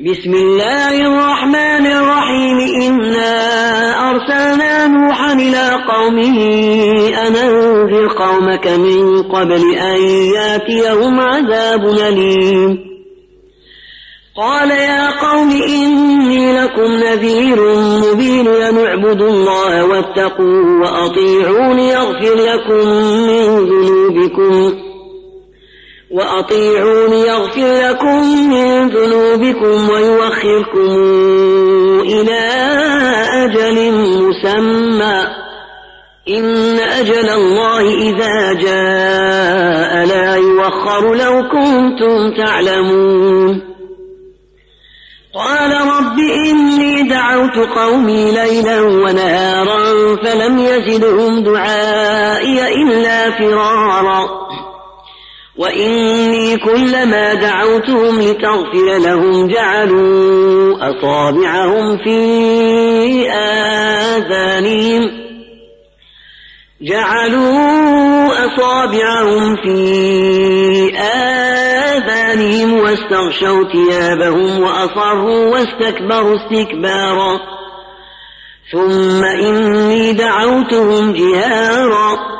بسم الله الرحمن الرحيم. إنا أرسلنا نوحا إلى قومه أن أنذر قومك من قبل أن ياتيهم عذاب أليم. قال يا قوم إني لكم نذير مبين أن اعبدوا الله واتقوا وأطيعون يغفر لكم من ذنوبكم. وأطيعون يغفر لكم من ذنوبكم ويوخركم إلى أجل مسمى. إن أجل الله إذا جاء لا يوخر لو كنتم تعلمون. قال رب إني دعوت قومي ليلا ونهارا فلم يزدهم دعائي إلا فرارا. وإني كلما دعوتهم لتغفر لهم جعلوا أصابعهم في آذانهم جعلوا أصابعهم في آذانهم واستغشوا ثيابهم وأصروا واستكبروا استكبارا ثم إني دعوتهم جهارا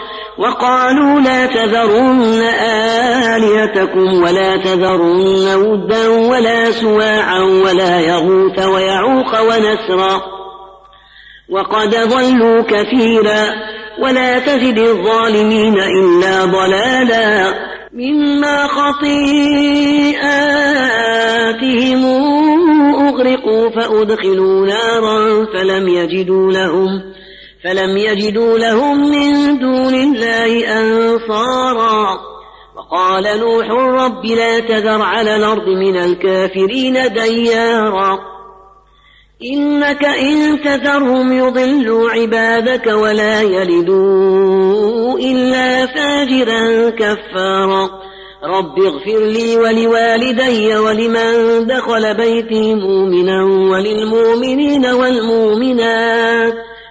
وقالوا لا تذرن آليتكم ولا تذرن ودا ولا سواعا ولا يغوث ويعوق ونسرا وقد ضلوا كثيرا ولا تزد الظالمين إلا ضلالا مما خطيئاتهم أغرقوا فأدخلوا نارا فلم يجدوا لهم فلم يجدوا لهم من دون الله أنصارا. وقال نوح رب لا تذر على الأرض من الكافرين ديارا. إنك إن تذرهم يضلوا عبادك ولا يلدوا إلا فاجرا كفارا. رب اغفر لي ولوالدي ولمن دخل بيتي مؤمنا وللمؤمنين والمؤمنات.